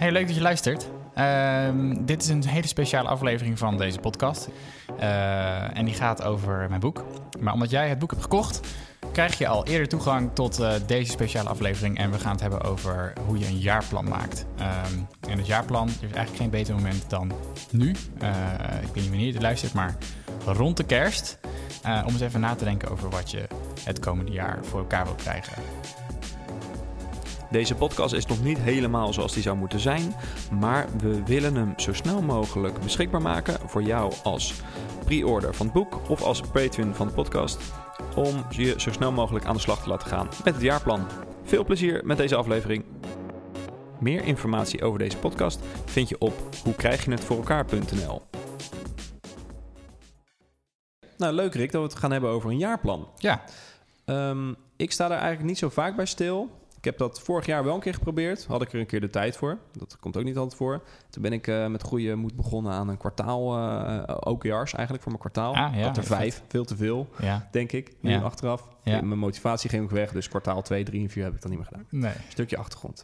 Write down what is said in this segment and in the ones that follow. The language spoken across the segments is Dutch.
Hey, leuk dat je luistert. Ehm, dit is een hele speciale aflevering van deze podcast. Uh, en die gaat over mijn boek. Maar omdat jij het boek hebt gekocht, krijg je al eerder toegang tot uh, deze speciale aflevering. En we gaan het hebben over hoe je een jaarplan maakt. Um, en het jaarplan, er is eigenlijk geen beter moment dan nu. Uh, ik weet niet wanneer je luistert, maar rond de kerst. om eens even na te denken over wat je het komende jaar voor elkaar wilt krijgen. Deze podcast is nog niet helemaal zoals die zou moeten zijn, maar we willen hem zo snel mogelijk beschikbaar maken voor jou als pre-order van het boek of als patron van de podcast, om je zo snel mogelijk aan de slag te laten gaan met het jaarplan. Veel plezier met deze aflevering. Meer informatie over deze podcast vind je op hoe krijg je het voor elkaar.nl. Nou, leuk Rick dat we het gaan hebben over een jaarplan. Ja. Um, ik sta daar eigenlijk niet zo vaak bij stil. Ik heb dat vorig jaar wel een keer geprobeerd. Had ik er een keer de tijd voor. Dat komt ook niet altijd voor. Toen ben ik uh, met goede moed begonnen aan een kwartaal uh, OKR's eigenlijk voor mijn kwartaal. Ah, ja, had er vijf, veel te veel, ja. denk ik. Nu ja. achteraf. Ja. Mijn motivatie ging ook weg, dus kwartaal 2, 3 en 4 heb ik dan niet meer gedaan. Nee. Stukje achtergrond.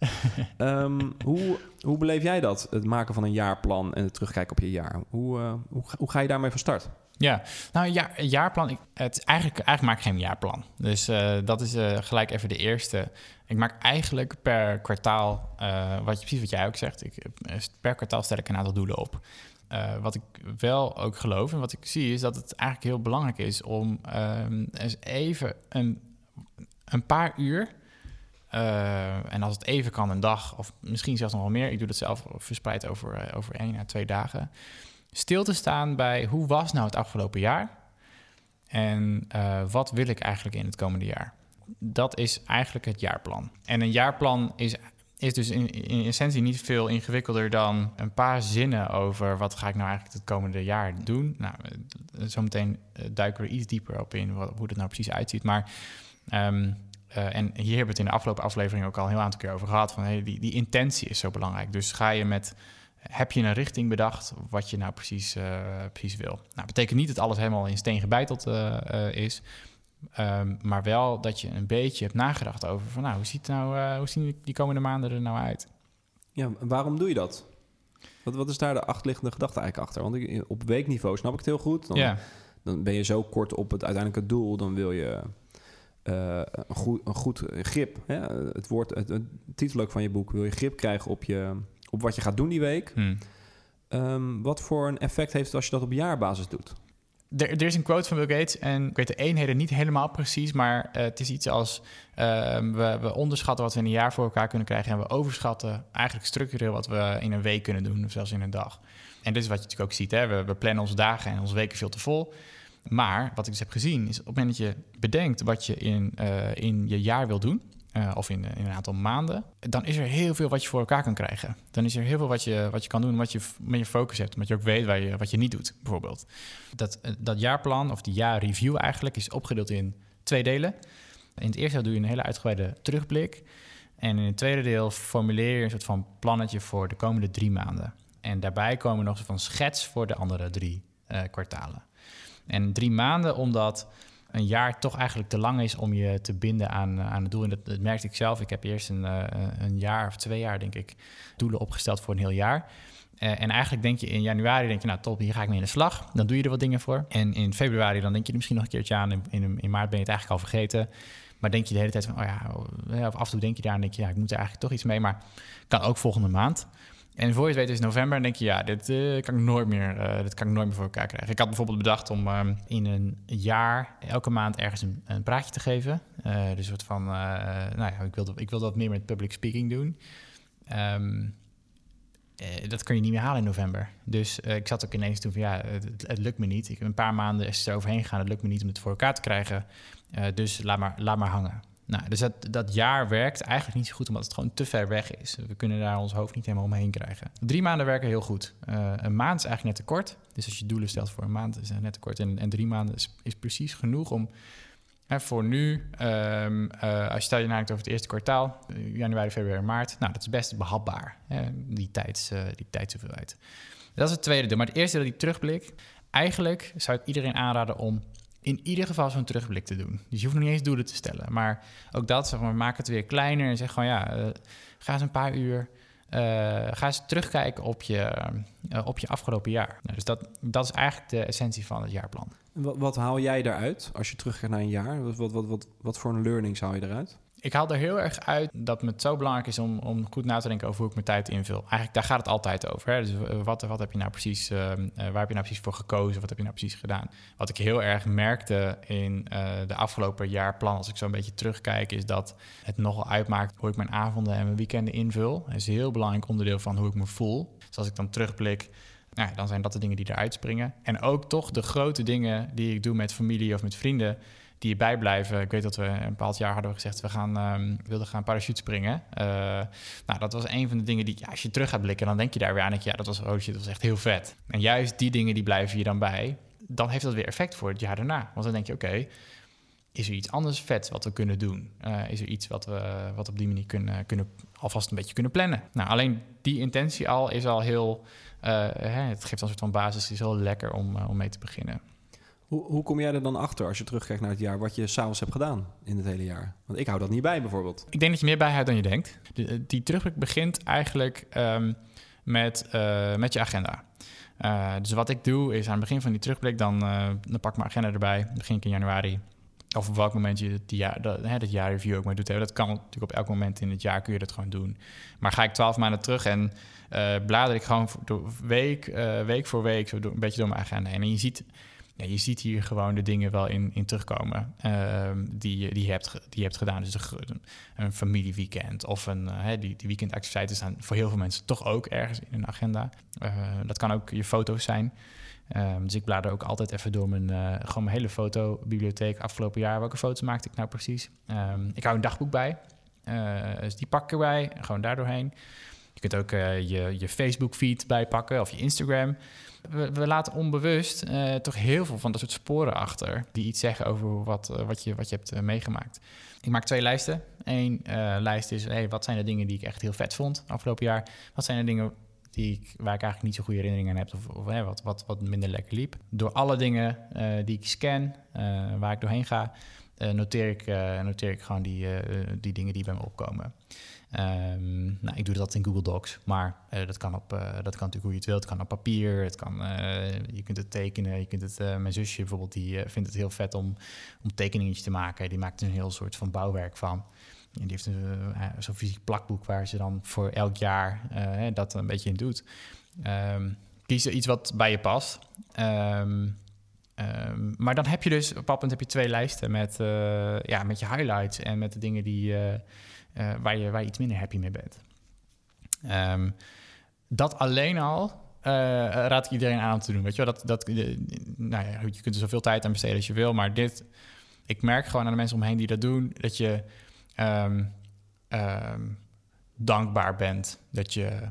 um, hoe, hoe beleef jij dat, het maken van een jaarplan en het terugkijken op je jaar? Hoe, uh, hoe, hoe ga je daarmee van start? Ja, nou ja, jaarplan. Ik, het, eigenlijk, eigenlijk maak ik geen jaarplan. Dus uh, dat is uh, gelijk even de eerste. Ik maak eigenlijk per kwartaal, uh, wat je precies wat jij ook zegt, ik, per kwartaal stel ik een aantal doelen op. wat ik wel ook geloof en wat ik zie is dat het eigenlijk heel belangrijk is om um, eens even een, een paar uur, en als het even kan een dag of misschien zelfs nog wel meer, ik doe dat zelf verspreid over, over één à twee dagen stil te staan bij hoe was nou het afgelopen jaar en uh, wat wil ik eigenlijk in het komende jaar. Dat is eigenlijk het jaarplan. En een jaarplan is, is dus in, in essentie niet veel ingewikkelder dan een paar zinnen over wat ga ik nou eigenlijk het komende jaar doen. Nou, zometeen duiken we iets dieper op in wat, hoe het nou precies uitziet. Maar uh, en hier hebben we het in de afgelopen aflevering ook al een heel aantal keer over gehad. Van hey, die, die intentie is zo belangrijk. Dus ga je met heb je een richting bedacht wat je nou precies, uh, precies wil. Nou, betekent niet dat alles helemaal in steen gebeiteld uh, uh, is. Um, maar wel dat je een beetje hebt nagedacht over van nou, hoe, ziet nou, hoe zien die komende maanden er nou uit? Ja, waarom doe je dat? Wat, wat is daar de achterliggende gedachte eigenlijk achter? Want ik, op weekniveau snap ik het heel goed. Dan, ja. dan ben je zo kort op het uiteindelijke doel, dan wil je een, goed, een goed grip. Hè? Het, woord, het, het titel ook van je boek, wil je grip krijgen op je, op wat je gaat doen die week. Hmm. Um, wat voor een effect heeft het als je dat op jaarbasis doet? Er, er, is een quote van Bill Gates en ik weet de eenheden niet helemaal precies, maar uh, het is iets als uh, we, we, onderschatten wat we in een jaar voor elkaar kunnen krijgen en we overschatten eigenlijk structureel wat we in een week kunnen doen of zelfs in een dag. En dit is wat je natuurlijk ook ziet, hè? We, we plannen onze dagen en onze weken veel te vol. Maar wat ik dus heb gezien is op het moment dat je bedenkt wat je in, uh, in je jaar wil doen, uh, of in, in, een aantal maanden, dan is er heel veel wat je voor elkaar kan krijgen. Dan is er heel veel wat je, wat je kan doen, wat je met je focus hebt, omdat je ook weet waar je, wat je niet doet, bijvoorbeeld. Dat, dat jaarplan, of die jaarreview eigenlijk, is opgedeeld in twee delen. In het eerste deel doe je een hele uitgebreide terugblik. En in het tweede deel formuleer je een soort van plannetje voor de komende drie maanden. En daarbij komen nog een soort van schets voor de andere drie kwartalen. En drie maanden, omdat een jaar toch eigenlijk te lang is om je te binden aan, aan het doel. En dat, merkte ik zelf. Ik heb eerst een, uh, een jaar of twee jaar, denk ik, doelen opgesteld voor een heel jaar. Uh, en eigenlijk denk je in januari, denk je, nou top, hier ga ik mee in de slag. Dan doe je er wat dingen voor. En in februari, dan denk je er misschien nog een keertje aan. In, in, in maart ben je het eigenlijk al vergeten. Maar denk je de hele tijd van, oh ja, of af en toe denk je daar en denk je, ja, ik moet er eigenlijk toch iets mee. Maar kan ook volgende maand. En voor je het weet is november en denk je, ja, dit, uh, kan ik nooit meer, uh, dit kan ik nooit meer voor elkaar krijgen. Ik had bijvoorbeeld bedacht om um, in een jaar elke maand ergens een, een praatje te geven. Uh, dus soort van, nou ja, ik wilde, ik meer met public speaking doen. Um, dat kun je niet meer halen in november. Dus ik zat ook ineens toen van, ja, het, lukt me niet. Ik heb een paar maanden er overheen gegaan, het lukt me niet om het voor elkaar te krijgen. dus laat maar, laat maar hangen. Nou, dus dat, dat jaar werkt eigenlijk niet zo goed, omdat het gewoon te ver weg is. We kunnen daar ons hoofd niet helemaal omheen krijgen. Drie maanden werken heel goed. Uh, een maand is eigenlijk net te kort. Dus als je doelen stelt voor een maand, is het net te kort. En, en drie maanden is, precies genoeg om voor nu, um, uh, als je stel je nadenkt over het eerste kwartaal, januari, februari, maart, nou, dat is best behapbaar, hè, die, tijds, uh, die tijdshoeveelheid. Dat is het tweede deel. Maar het eerste deel, die terugblik, eigenlijk zou ik iedereen aanraden om in ieder geval zo'n terugblik te doen. Dus je hoeft nog niet eens doelen te stellen. Maar ook dat, zeg maar, maak het weer kleiner en zeg gewoon ja, uh, ga eens een paar uur ga eens terugkijken op je, op je afgelopen jaar. Nou, dus dat, dat is eigenlijk de essentie van het jaarplan. Wat, wat haal jij daaruit als je teruggaat naar een jaar? Wat, wat, wat, wat voor een learning haal je eruit? Ik haal er heel erg uit dat het zo belangrijk is om, om goed na te denken over hoe ik mijn tijd invul. Eigenlijk daar gaat het altijd over. Hè? Dus eh, wat, wat heb je nou precies, uh, waar heb je nou precies voor gekozen? Wat heb je nou precies gedaan? Wat ik heel erg merkte in uh, de afgelopen jaarplan, als ik zo een beetje terugkijk, is dat het nogal uitmaakt hoe ik mijn avonden en mijn weekenden invul. Dat is een heel belangrijk onderdeel van hoe ik me voel. Dus als ik dan terugblik, nou, dan zijn dat de dingen die eruit springen. En ook toch de grote dingen die ik doe met familie of met vrienden die erbij blijven. Ik weet dat we een bepaald jaar hadden gezegd, we gaan, um, wilden gaan parachute springen. Uh, nou, dat was een van de dingen die, ja, als je terug gaat blikken, dan denk je daar weer aan. Dat, ja, dat was, oh shit, dat was echt heel vet. En juist die dingen, die blijven je dan bij. Dan heeft dat weer effect voor het jaar daarna. Want dan denk je, oké, is er iets anders vet wat we kunnen doen? Uh, is er iets wat we wat op die manier kunnen, kunnen, alvast een beetje kunnen plannen? Nou, alleen die intentie al is al heel, uh, hè, het geeft een soort van basis, het is heel lekker om, om mee te beginnen. Hoe, hoe kom jij er dan achter als je terugkijkt naar het jaar wat je s'avonds hebt gedaan in het hele jaar? Want ik hou dat niet bij bijvoorbeeld. Ik denk dat je meer bijhoudt dan je denkt. De, die terugblik begint eigenlijk um, met, uh, met je agenda. Uh, dus wat ik doe is aan het begin van die terugblik, dan, dan pak ik mijn agenda erbij. Begin ik in januari. Of op welk moment je het jaar, dat, hè, dat jaarreview ook maar doet. Dat kan natuurlijk op elk moment in het jaar kun je dat gewoon doen. Maar ga ik twaalf maanden terug en blader ik gewoon week, week voor week zo een beetje door mijn agenda heen. En je ziet je ziet hier gewoon de dingen wel in, in terugkomen uh, die, die, je hebt, die hebt gedaan. Dus een, een familieweekend of een, uh, die, die weekendactiviteiten staan voor heel veel mensen toch ook ergens in een agenda. Uh, dat kan ook je foto's zijn. Um, dus ik blader ook altijd even door mijn, uh, gewoon mijn hele fotobibliotheek afgelopen jaar. Welke foto's maakte ik nou precies? Um, ik hou een dagboek bij. dus die pak ik erbij, gewoon daardoorheen. Je kunt ook je, je Facebook-feed bijpakken of je Instagram we, laten onbewust uh, toch heel veel van dat soort sporen achter. Die iets zeggen over wat, uh, wat, je, wat je hebt meegemaakt. Ik maak twee lijsten. Eén lijst is, hey, wat zijn de dingen die ik echt heel vet vond afgelopen jaar? Wat zijn de dingen die waar ik eigenlijk niet zo goede herinneringen aan heb... of, of wat, wat, wat minder lekker liep? Door alle dingen die ik scan, waar ik doorheen ga... noteer, ik, noteer ik gewoon die, die dingen die bij me opkomen. Um, nou, ik doe dat in Google Docs, maar dat, kan op, dat kan natuurlijk hoe je het wilt. Het kan op papier, het kan, je kunt het tekenen. Je kunt het, mijn zusje bijvoorbeeld, die vindt het heel vet om, om tekeningetjes te maken. Die maakt er een heel soort van bouwwerk van. En die heeft zo'n fysiek plakboek waar ze dan voor elk jaar dat een beetje in doet. Um, kies er iets wat bij je past. Um, Um, maar dan heb je dus, op heb je twee lijsten met, uh, ja, met je highlights en met de dingen die, uh, uh, waar, je, waar je iets minder happy mee bent. Um, dat alleen al raad ik iedereen aan om te doen. Weet je wel, dat, dat, nou ja, je kunt er zoveel tijd aan besteden als je wil, maar dit, ik merk gewoon aan de mensen omheen die dat doen, dat je um, dankbaar bent, dat je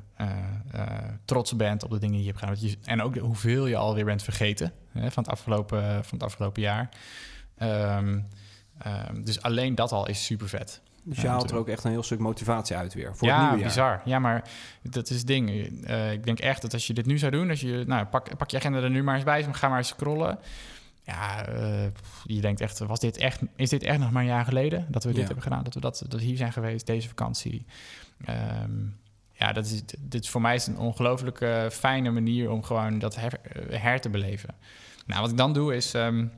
trots bent op de dingen die je hebt gedaan. En ook hoeveel je alweer bent vergeten hè, van, het afgelopen, van het afgelopen jaar. Um, um, dus alleen dat al is super vet. Dus je haalt er ook echt een heel stuk motivatie uit weer voor ja, het nieuwe jaar. bizar. Ja, maar dat is het ding. Uh, ik denk echt dat als je dit nu zou doen, als je, nou, pak, pak je agenda er nu maar eens bij, ga maar eens scrollen. Ja, uh, je denkt echt, was dit echt, is dit echt nog maar een jaar geleden dat we dit ja. hebben gedaan? Dat we dat, dat hier zijn geweest, deze vakantie. Um, ja, dat is, dit voor mij is een ongelooflijke fijne manier om gewoon dat her, her te beleven. Nou, wat ik dan doe is, um,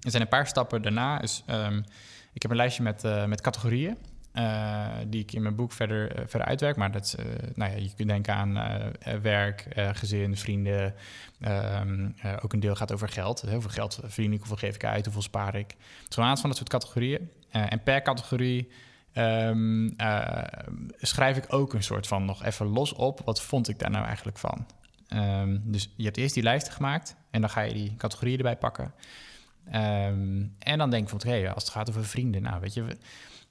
er zijn een paar stappen daarna. Is, um, ik heb een lijstje met, uh, met categorieën. Uh, die ik in mijn boek verder, verder uitwerk. Maar dat nou ja, je kunt denken aan werk, gezin, vrienden. Um, ook een deel gaat over geld. Hoeveel geld verdien ik, hoeveel geef ik uit, hoeveel spaar ik. Het is gewoon aan van dat soort categorieën. en per categorie um, schrijf ik ook een soort van nog even los op. Wat vond ik daar nou eigenlijk van? Um, dus je hebt eerst die lijsten gemaakt. En dan ga je die categorieën erbij pakken. Um, en dan denk ik van, hé, als het gaat over vrienden, nou weet je,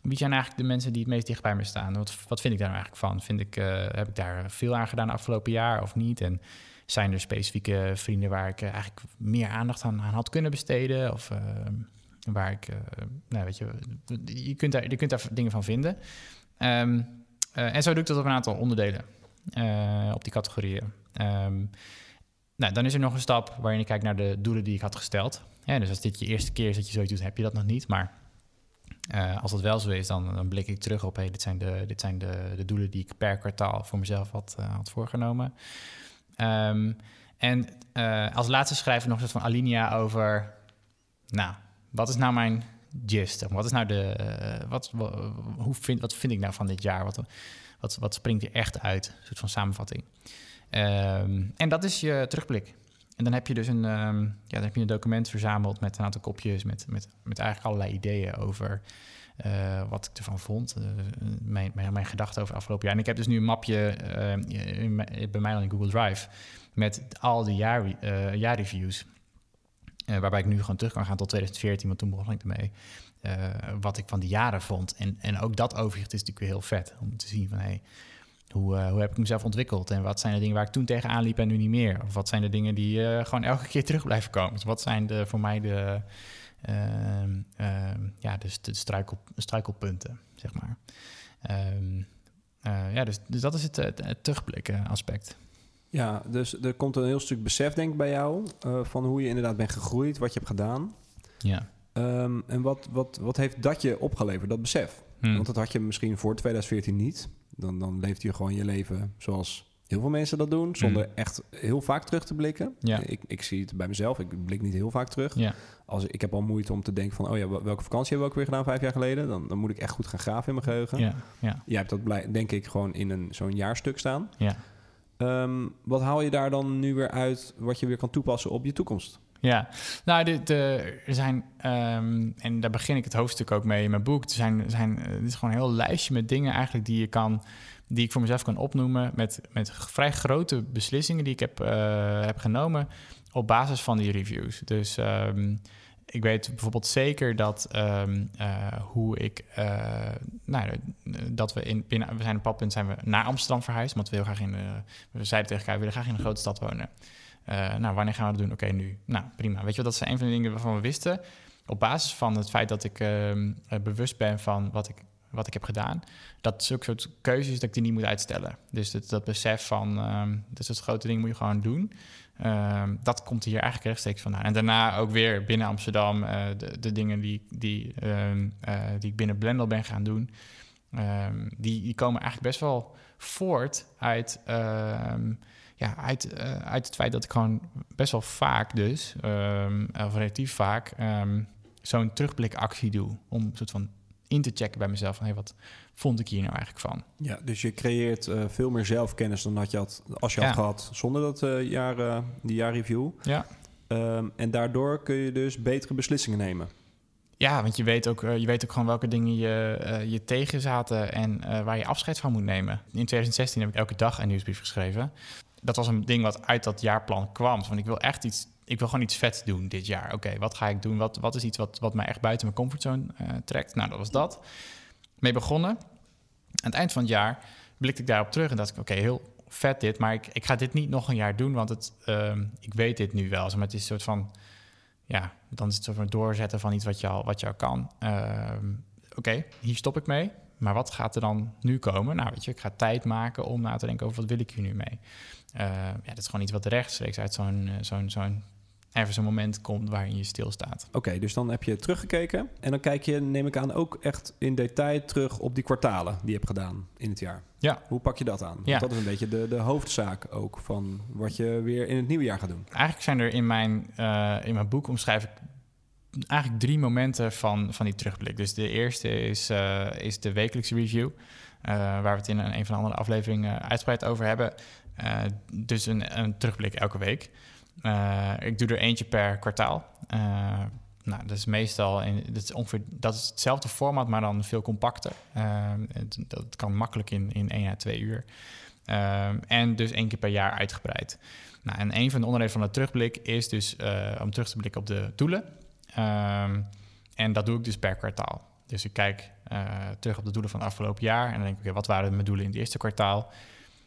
wie zijn eigenlijk de mensen die het meest dicht bij me staan? Wat, wat vind ik daar nou eigenlijk van? Vind ik, uh, heb ik daar veel aan gedaan afgelopen jaar of niet? En zijn er specifieke vrienden waar ik uh, eigenlijk meer aandacht aan, aan, had kunnen besteden? Of waar ik, nou weet je, je kunt, daar, je kunt daar dingen van vinden. Um, en zo doe ik dat op een aantal onderdelen op die categorieën. Um, nou, dan is er nog een stap waarin ik kijk naar de doelen die ik had gesteld. Ja, dus als dit je eerste keer is dat je zoiets doet, heb je dat nog niet. Maar als dat wel zo is, dan, dan blik ik terug op... Hey, dit zijn, de, dit zijn de, de doelen die ik per kwartaal voor mezelf had, had voorgenomen. Um, en als laatste schrijf ik nog een soort van alinea over... Nou, wat is nou mijn gist? Wat is nou de... wat, hoe vind, wat vind ik nou van dit jaar? Wat, wat, wat springt er echt uit? Een soort van samenvatting. Um, en dat is je terugblik. En dan heb je dus een, um, ja, dan heb je een document verzameld met een aantal kopjes, met, met, met eigenlijk allerlei ideeën over uh, wat ik ervan vond. Uh, mijn, mijn, gedachten over het afgelopen jaar. En ik heb dus nu een mapje bij mij dan in Google Drive met al die jaar, jaarreviews. Waarbij ik nu gewoon terug kan gaan tot 2014, want toen begon ik ermee. wat ik van die jaren vond. En, en ook dat overzicht is natuurlijk weer heel vet om te zien van hey, hoe, uh, hoe heb ik mezelf ontwikkeld? En wat zijn de dingen waar ik toen tegenaan liep en nu niet meer? Of wat zijn de dingen die gewoon elke keer terug blijven komen? Dus wat zijn de, voor mij de, uh, ja, dus de struikel, struikelpunten, zeg maar. Ehm, eh, ja, dus, dus dat is het, het terugblikken aspect. Ja, dus er komt een heel stuk besef, denk ik, bij jou... van hoe je inderdaad bent gegroeid, wat je hebt gedaan. Ja. Um, en wat, wat, wat heeft dat je opgeleverd, dat besef? Hmm. Want dat had je misschien voor 2014 niet. Dan, dan leeft je gewoon je leven zoals heel veel mensen dat doen, zonder mm. echt heel vaak terug te blikken. Ja. Ik, ik zie het bij mezelf, ik blik niet heel vaak terug. Ja. Als, ik heb al moeite om te denken van, oh ja, welke vakantie hebben we ook weer gedaan vijf jaar geleden? Dan, dan moet ik echt goed gaan graven in mijn geheugen. Ja. Ja. Jij hebt dat blij, denk ik gewoon in een, zo'n jaarstuk staan. Um, wat haal je daar dan nu weer uit wat je weer kan toepassen op je toekomst? Ja, nou, de, er zijn, um, en daar begin ik het hoofdstuk ook mee in mijn boek. Er zijn, zijn, het is gewoon een heel lijstje met dingen eigenlijk die je kan, die ik voor mezelf kan opnoemen. Met, met vrij grote beslissingen die ik heb, uh, heb genomen op basis van die reviews. Dus um, ik weet bijvoorbeeld zeker dat um, uh, hoe ik, uh, nou, dat we in binnen, we zijn op padpunt zijn we naar Amsterdam verhuisd, want we heel graag in, we zeiden tegen elkaar, we willen graag in een grote stad wonen. Uh, nou, wanneer gaan we dat doen? Oké, nu. Nou, prima. Weet je wat, dat zijn een van de dingen waarvan we wisten. Op basis van het feit dat ik uh, bewust ben van wat ik, wat ik heb gedaan. Dat zulke soort keuzes dat ik die niet moet uitstellen. Dus dat, besef van, um, dat grote ding moet je gewoon doen. Um, dat komt hier eigenlijk rechtstreeks vandaan. En daarna ook weer binnen Amsterdam uh, de, de, dingen die, die, um, die ik binnen Blendel ben gaan doen. die, die komen eigenlijk best wel voort uit ja, uit, uh, uit het feit dat ik gewoon best wel vaak dus, of relatief vaak, zo'n terugblikactie doe. Om een soort van in te checken bij mezelf van hey, wat vond ik hier nou eigenlijk van? Ja, dus je creëert uh, veel meer zelfkennis dan dat je had als je ja. had gehad zonder dat uh, jaar, die jaarreview. Ja. Um, en daardoor kun je dus betere beslissingen nemen. Ja, want je weet ook, uh, je weet ook gewoon welke dingen je, uh, je tegen zaten en uh, waar je afscheid van moet nemen. In 2016 heb ik elke dag een nieuwsbrief geschreven dat was een ding wat uit dat jaarplan kwam. Want ik wil echt iets, ik wil gewoon iets vets doen dit jaar. Oké, wat ga ik doen? Wat, wat is iets wat, wat mij echt buiten mijn comfortzone uh, trekt? Nou, dat was dat. Mee begonnen. Aan het eind van het jaar blikte ik daarop terug en dacht ik, oké, heel vet dit, maar ik, ik ga dit niet nog een jaar doen, want het, uh, ik weet dit nu wel. Maar het is een soort van, ja, dan is het soort van doorzetten van iets wat je al, wat je al kan. Uh, oké, hier stop ik mee. Maar wat gaat er dan nu komen? Nou, weet je, ik ga tijd maken om na te denken over wat wil ik hier nu mee. Uh, ja, dat is gewoon iets wat rechtstreeks uit zo'n zo'n zo'n even zo'n moment komt waarin je stilstaat. Oké, okay, dus dan heb je teruggekeken. En dan kijk je, neem ik aan, ook echt in detail terug op die kwartalen die je hebt gedaan in het jaar. Ja. Hoe pak je dat aan? Want ja. dat is een beetje de, de hoofdzaak ook van wat je weer in het nieuwe jaar gaat doen. Eigenlijk zijn er in mijn, uh, in mijn boek omschrijf ik eigenlijk drie momenten van, van die terugblik. Dus de eerste is, uh, is de wekelijkse review. Uh, waar we het in een, een van de andere afleveringen uitgebreid over hebben. Dus een, een, terugblik elke week. Ik doe er eentje per kwartaal. nou, dat is meestal in, dat is ongeveer dat is hetzelfde format, maar dan veel compacter. Het, dat kan makkelijk in, in één à twee uur. en dus één keer per jaar uitgebreid. Nou, en een van de onderdelen van de terugblik is dus om terug te blikken op de doelen. Um, en dat doe ik dus per kwartaal. Dus ik kijk terug op de doelen van het afgelopen jaar. En dan denk ik, wat waren mijn doelen in het eerste kwartaal?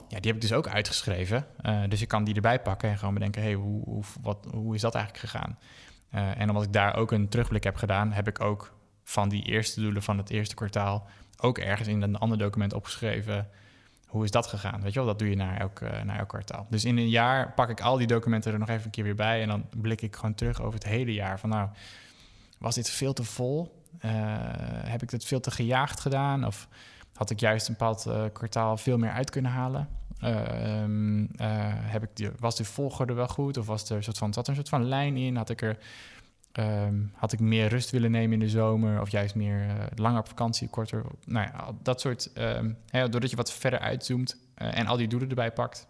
Ja, die heb ik dus ook uitgeschreven. Uh, dus ik kan die erbij pakken en gewoon bedenken, hey, hoe, hoe, wat, hoe is dat eigenlijk gegaan? Uh, en omdat ik daar ook een terugblik heb gedaan, heb ik ook van die eerste doelen van het eerste kwartaal ook ergens in een ander document opgeschreven. Hoe is dat gegaan? Weet je wel, dat doe je naar elk, naar elk kwartaal. Dus in een jaar pak ik al die documenten er nog even een keer weer bij. En dan blik ik gewoon terug over het hele jaar. Van nou, was dit veel te vol? heb ik het veel te gejaagd gedaan? Of had ik juist een bepaald kwartaal veel meer uit kunnen halen? Ehm, heb ik die, was de volgorde wel goed? Of was er soort van, zat er een soort van lijn in? Had ik er Ehm, had ik meer rust willen nemen in de zomer of juist meer uh, langer op vakantie, korter. Nou ja, dat soort. Um, doordat je wat verder uitzoomt uh, en al die doelen erbij pakt,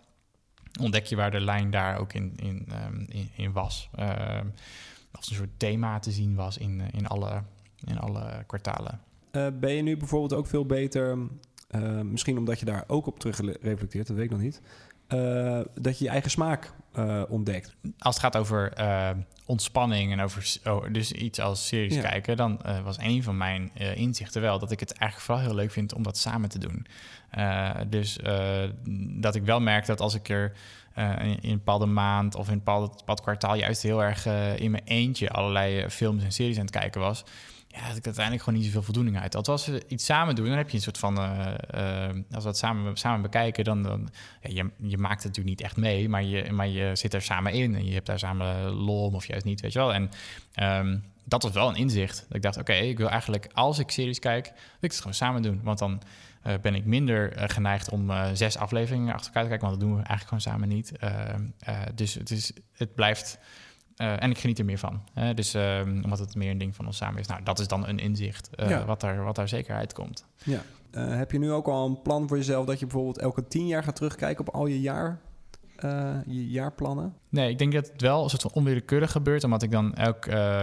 ontdek je waar de lijn daar ook in, in, in, in, was. of een soort thema te zien was in, in, alle, in alle kwartalen. Uh, ben je nu bijvoorbeeld ook veel beter, misschien omdat je daar ook op terug reflecteert, dat weet ik nog niet, dat je je eigen smaak ontdekt? Als het gaat over ontspanning en over oh, dus iets als series kijken, dan was een van mijn inzichten wel dat ik het eigenlijk vooral heel leuk vind om dat samen te doen. Dus dat ik wel merk dat als ik er in, in, een bepaalde maand of in een bepaald, bepaald kwartaal juist heel erg in mijn eentje allerlei films en series aan het kijken was ja, dat ik uiteindelijk gewoon niet zoveel voldoening uit. Als we iets samen doen, dan heb je een soort van... Uh, uh, als we het samen, samen bekijken, dan... dan ja, je, je maakt het natuurlijk niet echt mee, maar je, maar je zit er samen in... en je hebt daar samen lol of juist niet, weet je wel. En um, dat was wel een inzicht. Dat ik dacht, oké, ik wil eigenlijk... als ik series kijk, wil ik het gewoon samen doen. Want dan uh, ben ik minder geneigd om zes afleveringen achter elkaar te kijken... want dat doen we eigenlijk gewoon samen niet. Ehm, dus het, is, het blijft uh, en ik geniet er meer van. Hè? Dus uh, omdat het meer een ding van ons samen is. Nou, dat is dan een inzicht uh, wat, daar, wat daar zeker uitkomt. Ja. Uh, heb je nu ook al een plan voor jezelf dat je bijvoorbeeld elke tien jaar gaat terugkijken op al je jaar? je jaarplannen? Nee, ik denk dat het wel een soort van onwillekeurig gebeurt. Omdat ik dan elk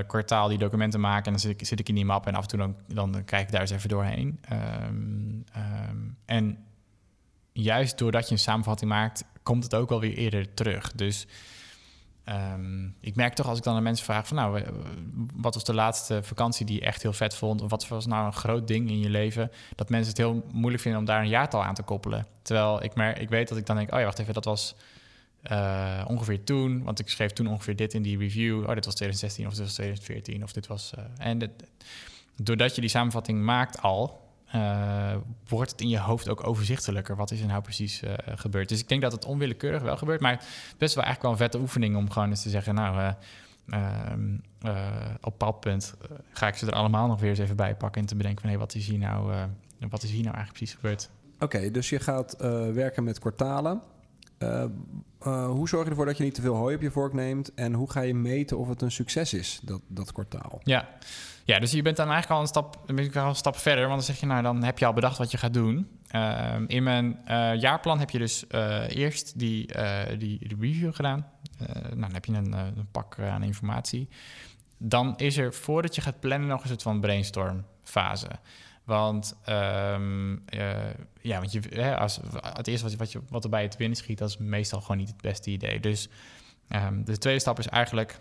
kwartaal die documenten maak en dan zit ik, zit ik in die map en af en toe dan, dan kijk ik daar eens even doorheen. Um, um, en juist doordat je een samenvatting maakt, komt het ook alweer eerder terug. Dus Um, ik merk toch als ik dan aan mensen vraag van nou, wat was de laatste vakantie die je echt heel vet vond? Of wat was nou een groot ding in je leven? Dat mensen het heel moeilijk vinden om daar een jaartal aan te koppelen. Terwijl ik, merk, ik weet dat ik dan denk, oh ja, wacht even, dat was uh, ongeveer toen. Want ik schreef toen ongeveer dit in die review. Oh, dit was 2016 of dit was 2014 of dit was... Uh, en doordat je die samenvatting maakt al, uh, wordt het in je hoofd ook overzichtelijker. Wat is er nou precies uh, gebeurd? Dus ik denk dat het onwillekeurig wel gebeurt. Maar best wel eigenlijk wel een vette oefening om gewoon eens te zeggen... nou, uh, op bepaald punt ga ik ze er allemaal nog weer eens even bij pakken... en te bedenken van, hé, hey, wat, is hier nou, wat is hier nou eigenlijk precies gebeurd? Oké, dus je gaat werken met kwartalen. Hoe zorg je ervoor dat je niet te veel hooi op je vork neemt? En hoe ga je meten of het een succes is, dat, dat kwartaal? Ja, ja, dus je bent dan eigenlijk al een stap, al een stap verder. Want dan zeg je, nou, dan heb je al bedacht wat je gaat doen. Uh, in mijn uh, jaarplan heb je dus eerst die, die, die, review gedaan. nou, dan heb je een, een pak aan informatie. Dan is er, voordat je gaat plannen, nog een soort van brainstorm fase. Want, um, ja, want je, hè, als, het eerste wat, wat, je, wat er bij het binnen schiet, dat is meestal gewoon niet het beste idee. Dus um, de tweede stap is eigenlijk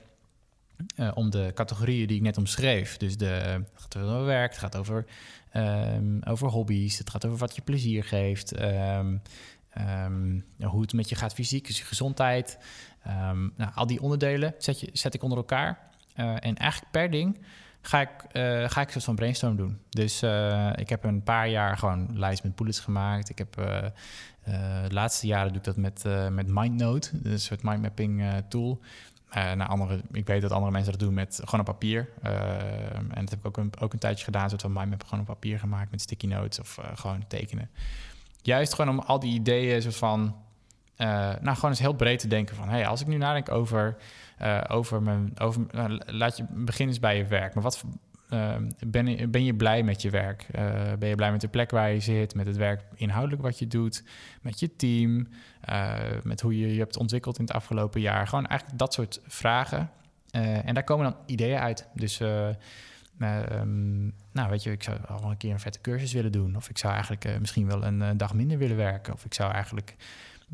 uh, om de categorieën die ik net omschreef. Dus de, het gaat over werk, het gaat over, um, over hobby's, het gaat over wat je plezier geeft, hoe het met je gaat fysiek, dus je gezondheid. nou, al die onderdelen zet, je, zet ik onder elkaar. Uh, en eigenlijk per ding ga ik, uh, ga ik een soort van brainstorm doen. Dus ik heb een paar jaar gewoon een lijst met bullets gemaakt. Ik heb de laatste jaren doe ik dat met, met MindNote, een soort mindmapping tool. Naar andere, ik weet dat andere mensen dat doen met gewoon op papier. En dat heb ik ook een, ook een tijdje gedaan. Soort van mindmap gewoon op papier gemaakt met sticky notes of gewoon tekenen. Juist gewoon om al die ideeën soort van... nou, gewoon eens heel breed te denken van... hey, als ik nu nadenk over, over mijn... Over, nou, laat je beginnen eens bij je werk. Maar wat, Ehm, ben, ben je blij met je werk? Uh, ben je blij met de plek waar je zit, met het werk inhoudelijk wat je doet, met je team, uh, met hoe je je hebt ontwikkeld in het afgelopen jaar? Gewoon eigenlijk dat soort vragen. Uh, en daar komen dan ideeën uit. Dus, um, nou weet je, ik zou al een keer een vette cursus willen doen. Of ik zou eigenlijk misschien wel een dag minder willen werken. Of ik zou eigenlijk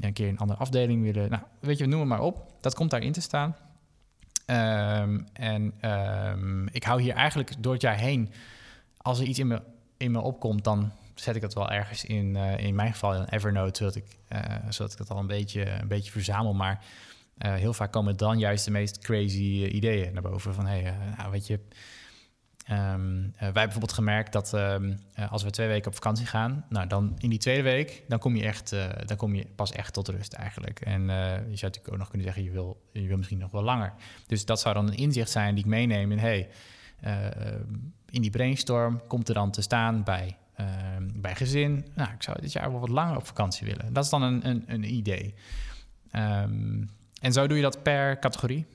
een keer een andere afdeling willen. Nou, weet je, noem het maar op. Dat komt daarin te staan. Um, en um, ik hou hier eigenlijk door het jaar heen, als er iets in me, in me opkomt, dan zet ik dat wel ergens in, uh, in mijn geval in Evernote, zodat ik, uh, zodat ik dat al een beetje, een beetje verzamel. Maar uh, heel vaak komen dan juist de meest crazy ideeën naar boven. Van hey, nou, weet je, Um, wij hebben bijvoorbeeld gemerkt dat um, uh, als we twee weken op vakantie gaan, nou dan in die tweede week, dan kom je echt, uh, dan kom je pas echt tot rust eigenlijk. En je zou natuurlijk ook nog kunnen zeggen, je wil, je wil misschien nog wel langer. Dus dat zou dan een inzicht zijn die ik meeneem in, hey, in die brainstorm komt er dan te staan bij, bij gezin. Nou, ik zou dit jaar wel wat langer op vakantie willen. Dat is dan een, een, een idee. Ehm, en zo doe je dat per categorie.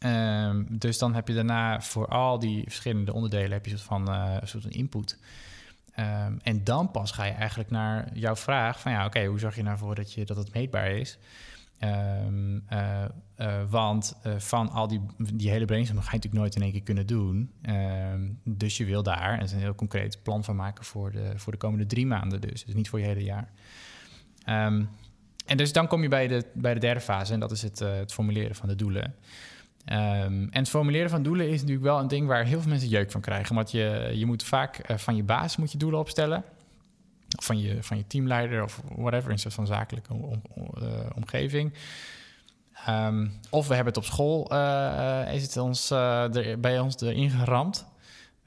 Ehm, dus dan heb je daarna voor al die verschillende onderdelen heb je soort van, uh, soort van input. Ehm, en dan pas ga je eigenlijk naar jouw vraag van ja, oké, hoe zorg je nou voor dat, je, dat het meetbaar is? Um, uh, uh, want van al die, die hele brainstorm ga je natuurlijk nooit in één keer kunnen doen. dus je wil daar en een heel concreet plan van maken voor de, voor de komende drie maanden dus. Dus niet voor je hele jaar. en dus dan kom je bij de, bij de derde fase en dat is het, het formuleren van de doelen. Um, en het formuleren van doelen is natuurlijk wel een ding waar heel veel mensen jeuk van krijgen. Want je, je moet vaak uh, van je baas moet je doelen opstellen. Of van je, van je teamleider of whatever, in soort van zakelijke uh, omgeving. Um, of we hebben het op school, uh, is het ons, bij ons erin geramd.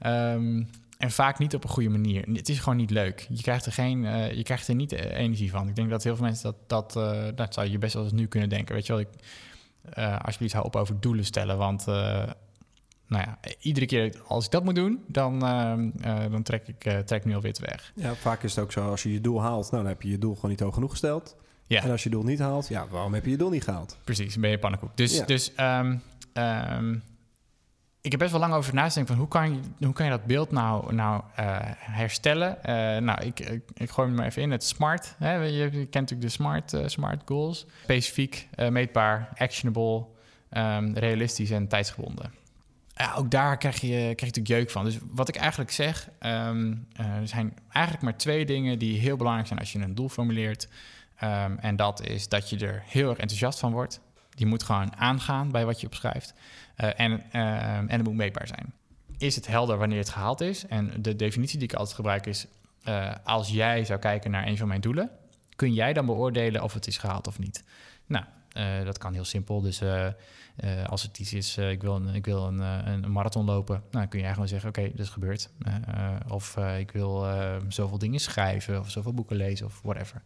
Um, en vaak niet op een goede manier. Het is gewoon niet leuk. Je krijgt er, geen, je krijgt er niet energie van. Ik denk dat heel veel mensen dat... Dat, dat zou je best wel eens nu kunnen denken. Weet je wel, ik uh, alsjeblieft hou op over doelen stellen. Want uh, nou ja, iedere keer als ik dat moet doen, dan, uh, dan trek ik trek nu alweer te weg. Ja, vaak is het ook zo, als je je doel haalt, nou, dan heb je je doel gewoon niet hoog genoeg gesteld. Ja. En als je doel niet haalt, ja, waarom heb je je doel niet gehaald? Precies, dan ben je pannenkoek. Dus, ja. dus um, um, ik heb best wel lang over nagedacht van hoe kan je, hoe kan je dat beeld nou, nou uh, herstellen? Uh, nou, ik, ik, gooi hem maar even in. Het SMART. Hè? Je, kent natuurlijk de SMART, uh, SMART goals. Specifiek, meetbaar, actionable, um, realistisch en tijdsgebonden. Ja, ook daar krijg je, krijg je natuurlijk jeuk van. Dus wat ik eigenlijk zeg, um, er zijn eigenlijk maar twee dingen die heel belangrijk zijn als je een doel formuleert. Um, en dat is dat je er heel erg enthousiast van wordt. Die moet gewoon aangaan bij wat je opschrijft. Uh, en, uh, en het moet meetbaar zijn. Is het helder wanneer het gehaald is? En de definitie die ik altijd gebruik is... Uh, als jij zou kijken naar een van mijn doelen... kun jij dan beoordelen of het is gehaald of niet? Nou, dat kan heel simpel. Dus als het iets is, ik wil, een, ik wil een, een, marathon lopen... Nou, kun jij gewoon zeggen, oké, okay, dat is gebeurd. of ik wil zoveel dingen schrijven... of zoveel boeken lezen of whatever.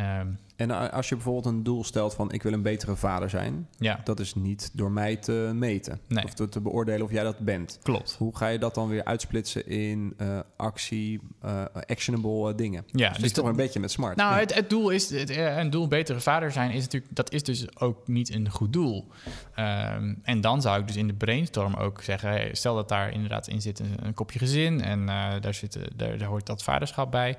Um, en als je bijvoorbeeld een doel stelt van ik wil een betere vader zijn, ja. dat is niet door mij te meten nee. of te, te, beoordelen of jij dat bent. Klopt. Hoe ga je dat dan weer uitsplitsen in uh, actie, uh, actionable uh, dingen? Ja, dus, dus toch een beetje met smart. Nou, ja. het, het, doel is het, een doel betere vader zijn is natuurlijk dat is dus ook niet een goed doel. Um, en dan zou ik dus in de brainstorm ook zeggen, stel dat daar inderdaad in zit een, kopje gezin en daar zit daar, daar hoort dat vaderschap bij.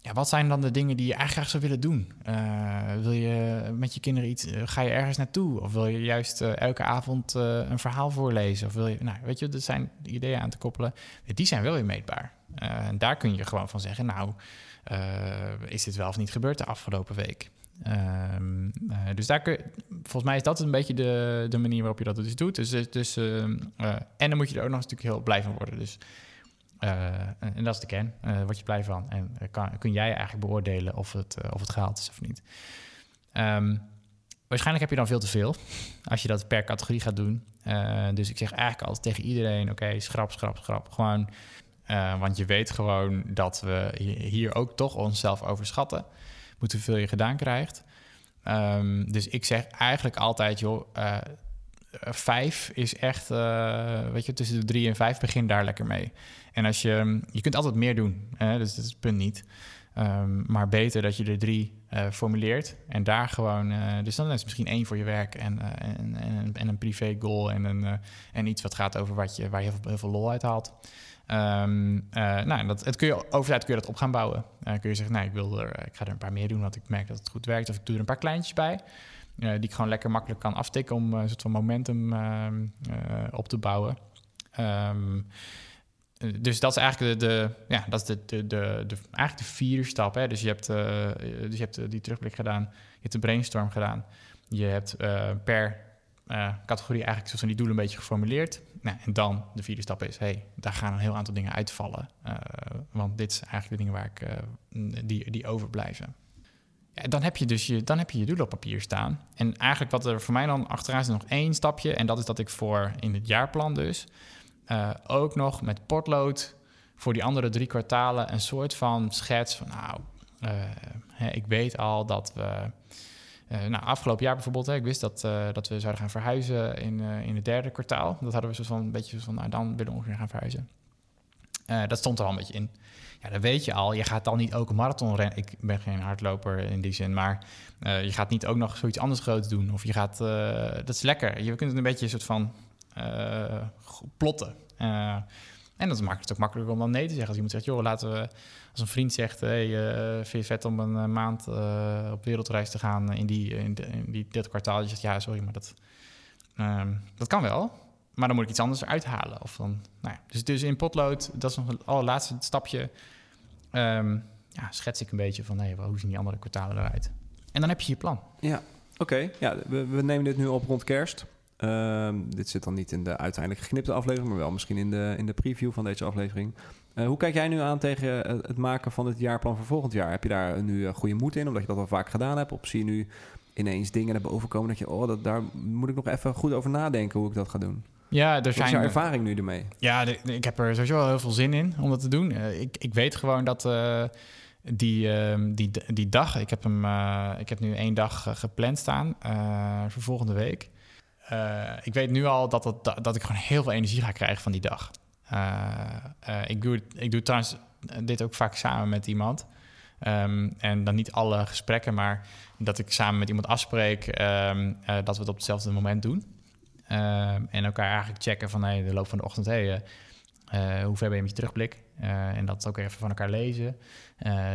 Ja, wat zijn dan de dingen die je eigenlijk graag zou willen doen? Uh, wil je met je kinderen iets, ga je ergens naartoe? Of wil je juist elke avond een verhaal voorlezen? Of wil je, nou, weet je, dat zijn ideeën aan te koppelen. Die zijn wel weer meetbaar. en daar kun je gewoon van zeggen, nou, is dit wel of niet gebeurd de afgelopen week? Um, dus daar volgens mij is dat een beetje de, de manier waarop je dat dus doet. Dus, dus, en dan moet je er ook nog stuk heel blij van worden. Dus uh, en dat is de kern. Word je blij van. En kun jij eigenlijk beoordelen of het, of het gehaald is of niet. Um, waarschijnlijk heb je dan veel te veel als je dat per categorie gaat doen. dus ik zeg eigenlijk altijd tegen iedereen: oké, schrap, schrap, schrap. Gewoon, want je weet gewoon dat we hier ook toch onszelf overschatten. Moet hoeveel je gedaan krijgt. Um, dus ik zeg eigenlijk altijd: joh vijf is echt, uh, weet je, tussen de drie en vijf begin daar lekker mee. En als je, je kunt altijd meer doen, hè, dus dat is het punt niet. Um, maar beter dat je er drie uh, formuleert en daar gewoon, dus dan is het misschien één voor je werk en, en, en, en, een privé goal en, een, en iets wat gaat over wat je, waar je heel veel lol uit haalt. Um, nou, dat, het kun je, over tijd kun je dat op gaan bouwen. kun je zeggen, nou, ik, wil er, ik ga er een paar meer doen, want ik merk dat het goed werkt. Of ik doe er een paar kleintjes bij. Uh, die ik gewoon lekker makkelijk kan aftikken om een soort van momentum uh, op te bouwen. Um, dus dat is eigenlijk de, de ja, dat is de, de, de, eigenlijk de vier stappen. Hè. Dus je hebt, dus je hebt die terugblik gedaan, je hebt de brainstorm gedaan. Je hebt per categorie eigenlijk soort van die doelen een beetje geformuleerd. Nou, en dan de vierde stap is, hey, daar gaan een heel aantal dingen uitvallen. want dit is eigenlijk de dingen waar ik, die, die overblijven. Ja, dan heb je dus je, dan heb je je doel op papier staan. En eigenlijk wat er voor mij dan achteraan is nog één stapje. En dat is dat ik voor in het jaarplan dus ook nog met potlood voor die andere drie kwartalen een soort van schets van nou, ik weet al dat we nou, afgelopen jaar bijvoorbeeld, hè, ik wist dat, dat we zouden gaan verhuizen in, in het derde kwartaal. Dat hadden we zo van een beetje van, nou, dan willen we ongeveer gaan verhuizen. dat stond er al een beetje in. Ja, dan weet je al, je gaat dan niet ook een marathon rennen. Ik ben geen hardloper in die zin, maar je gaat niet ook nog zoiets anders groots doen. Of je gaat, dat is lekker. Je kunt het een beetje soort van plotten. En dat maakt het ook makkelijker om dan nee te zeggen. Als iemand zegt, joh, laten we... Als een vriend zegt, hey, uh, vind je vet om een eh, maand uh, op wereldreis te gaan in, die, in, in die, dit kwartaal? Je zegt, ja, sorry, maar dat, uh, dat kan wel. Maar dan moet ik iets anders uithalen. Of dan, nou ja. dus, dus in potlood, dat is nog het allerlaatste stapje. Um, ja, schets ik een beetje van, hey, hoe zien die andere kwartalen eruit? En dan heb je je plan. Ja, oké. Ja, we, we nemen dit nu op rond kerst. Ehm, dit zit dan niet in de uiteindelijk geknipte aflevering, maar wel misschien in de, in de preview van deze aflevering. Uh, hoe kijk jij nu aan tegen het maken van het jaarplan voor volgend jaar? Heb je daar nu goede moed in, omdat je dat al vaak gedaan hebt? Of zie je nu ineens dingen naar boven komen dat je, oh, dat, daar moet ik nog even goed over nadenken hoe ik dat ga doen? Ja, er Wat zijn... is jouw ervaring nu ermee? Ja, ik heb er sowieso wel heel veel zin in om dat te doen. Uh, ik, ik weet gewoon dat... Uh, die, uh, die, die dag, ik heb, hem, uh, ik heb nu één dag gepland staan voor volgende week. Uh, ik weet nu al dat, dat, dat ik gewoon heel veel energie ga krijgen van die dag. Uh, uh, ik, doe, ik doe trouwens dit ook vaak samen met iemand. Um, en dan niet alle gesprekken, maar dat ik samen met iemand afspreek um, dat we het op hetzelfde moment doen. Um, en elkaar eigenlijk checken van hey, de loop van de ochtend, hey, hoe ver ben je met je terugblik? en dat ook even van elkaar lezen.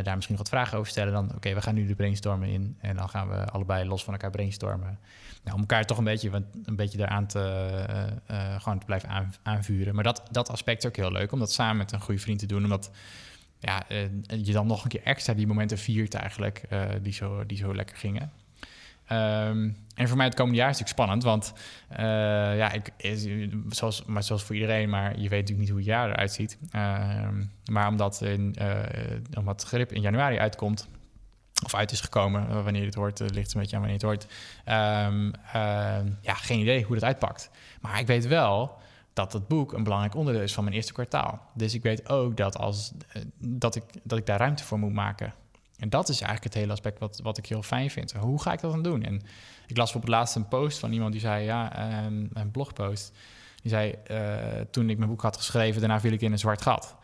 daar misschien wat vragen over stellen. Dan, oké, we gaan nu de brainstormen in. En dan gaan we allebei los van elkaar brainstormen nou, om elkaar toch een beetje, een beetje eraan te, gewoon te blijven aan, aanvuren. Maar dat, dat aspect is ook heel leuk om dat samen met een goede vriend te doen. Omdat ja, je dan nog een keer extra die momenten viert eigenlijk, die, zo, die zo lekker gingen. Um, en voor mij het komende jaar is natuurlijk spannend, want ja, ik, zoals, maar zoals voor iedereen, maar je weet natuurlijk niet hoe het jaar eruit ziet. Ehm, maar omdat, in, omdat grip in januari uitkomt, of uit is gekomen. Eh, wanneer het hoort, ligt een beetje aan wanneer het hoort. Um, ja, geen idee hoe dat uitpakt. Maar ik weet wel dat het boek een belangrijk onderdeel is van mijn eerste kwartaal. Dus ik weet ook dat, als, dat, ik, dat ik daar ruimte voor moet maken. En dat is eigenlijk het hele aspect wat, wat ik heel fijn vind. Hoe ga ik dat dan doen? En ik las op het laatste een post van iemand die zei, ja, um, een blogpost. Die zei, toen ik mijn boek had geschreven, daarna viel ik in een zwart gat.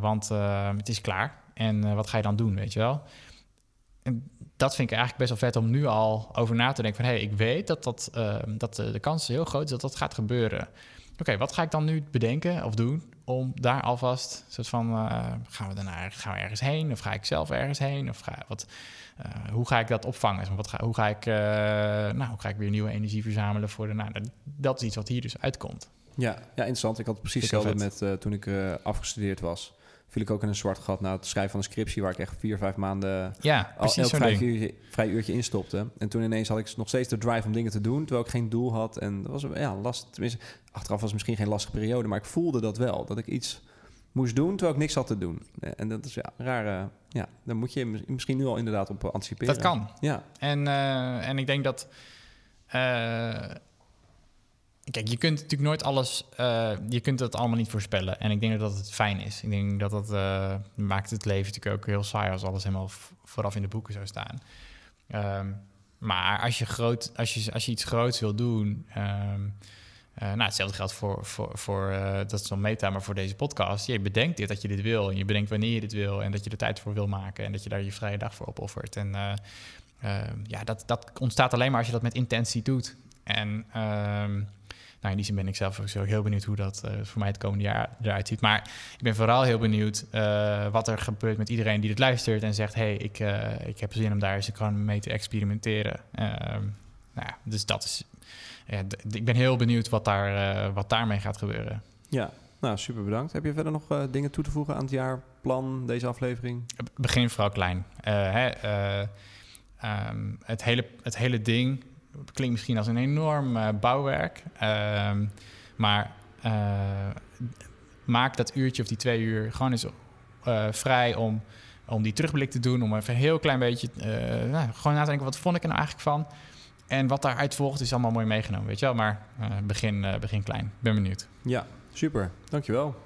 want het is klaar. En wat ga je dan doen, weet je wel? en dat vind ik eigenlijk best wel vet om nu al over na te denken van... hé, hey, ik weet dat, dat, uh, dat de kans heel groot is dat dat gaat gebeuren. Oké, wat ga ik dan nu bedenken of doen om daar alvast... soort van, uh, gaan, we daarna, gaan we ergens heen of ga ik zelf ergens heen? Of ga, wat, uh, hoe ga ik dat opvangen? Wat ga, hoe, ga ik, nou, hoe ga ik weer nieuwe energie verzamelen voor de... Nou, dat is iets wat hier dus uitkomt. Ja, ja interessant. Ik had precies hetzelfde met toen ik afgestudeerd was viel ik ook in een zwart gat na het schrijven van een scriptie... waar ik echt vier, vijf maanden ja, al elk vrij uurtje, vrij uurtje instopte. En toen ineens had ik nog steeds de drive om dingen te doen... terwijl ik geen doel had. En dat was ja, last. Tenminste, achteraf was het misschien geen lastige periode... maar ik voelde dat wel, dat ik iets moest doen terwijl ik niks had te doen. En dat is ja, raar. ja, dan moet je misschien nu al inderdaad op anticiperen. Dat kan. Ja. En, uh, en ik denk dat... Uh, Kijk, je kunt natuurlijk nooit alles, uh, je kunt het allemaal niet voorspellen. En ik denk dat het fijn is. Ik denk dat dat uh, maakt het leven natuurlijk ook heel saai als alles helemaal vooraf in de boeken zou staan. Um, maar als je, groot, als, je, als je iets groots wil doen, um, uh, nou, hetzelfde geldt voor, voor, voor dat is dan meta, maar voor deze podcast. Je bedenkt dit dat je dit wil en je bedenkt wanneer je dit wil en dat je er tijd voor wil maken en dat je daar je vrije dag voor opoffert. En ehm, ja, dat, dat ontstaat alleen maar als je dat met intentie doet. En in die zin ben ik zelf ook heel benieuwd hoe dat uh, voor mij het komende jaar eruit ziet. Maar ik ben vooral heel benieuwd uh, wat er gebeurt met iedereen die dit luistert en zegt: hey, ik, uh, ik heb zin om daar eens mee te experimenteren. Ehm, nou ja, dus dat is. Ja, ik ben heel benieuwd wat, daar, wat daarmee gaat gebeuren. Ja, nou super bedankt. Heb je verder nog dingen toe te voegen aan het jaarplan, deze aflevering? Begin vooral klein. Hè, um, het, hele, het hele ding klinkt misschien als een enorm uh, bouwwerk. Uh, maar uh, maak dat uurtje of die twee uur gewoon eens uh, vrij om, om die terugblik te doen. Om even een heel klein beetje nou, gewoon na te denken, wat vond ik er nou eigenlijk van? En wat daaruit volgt is allemaal mooi meegenomen, weet je wel. Maar begin, begin klein. Ben benieuwd. Ja, super. Dankjewel.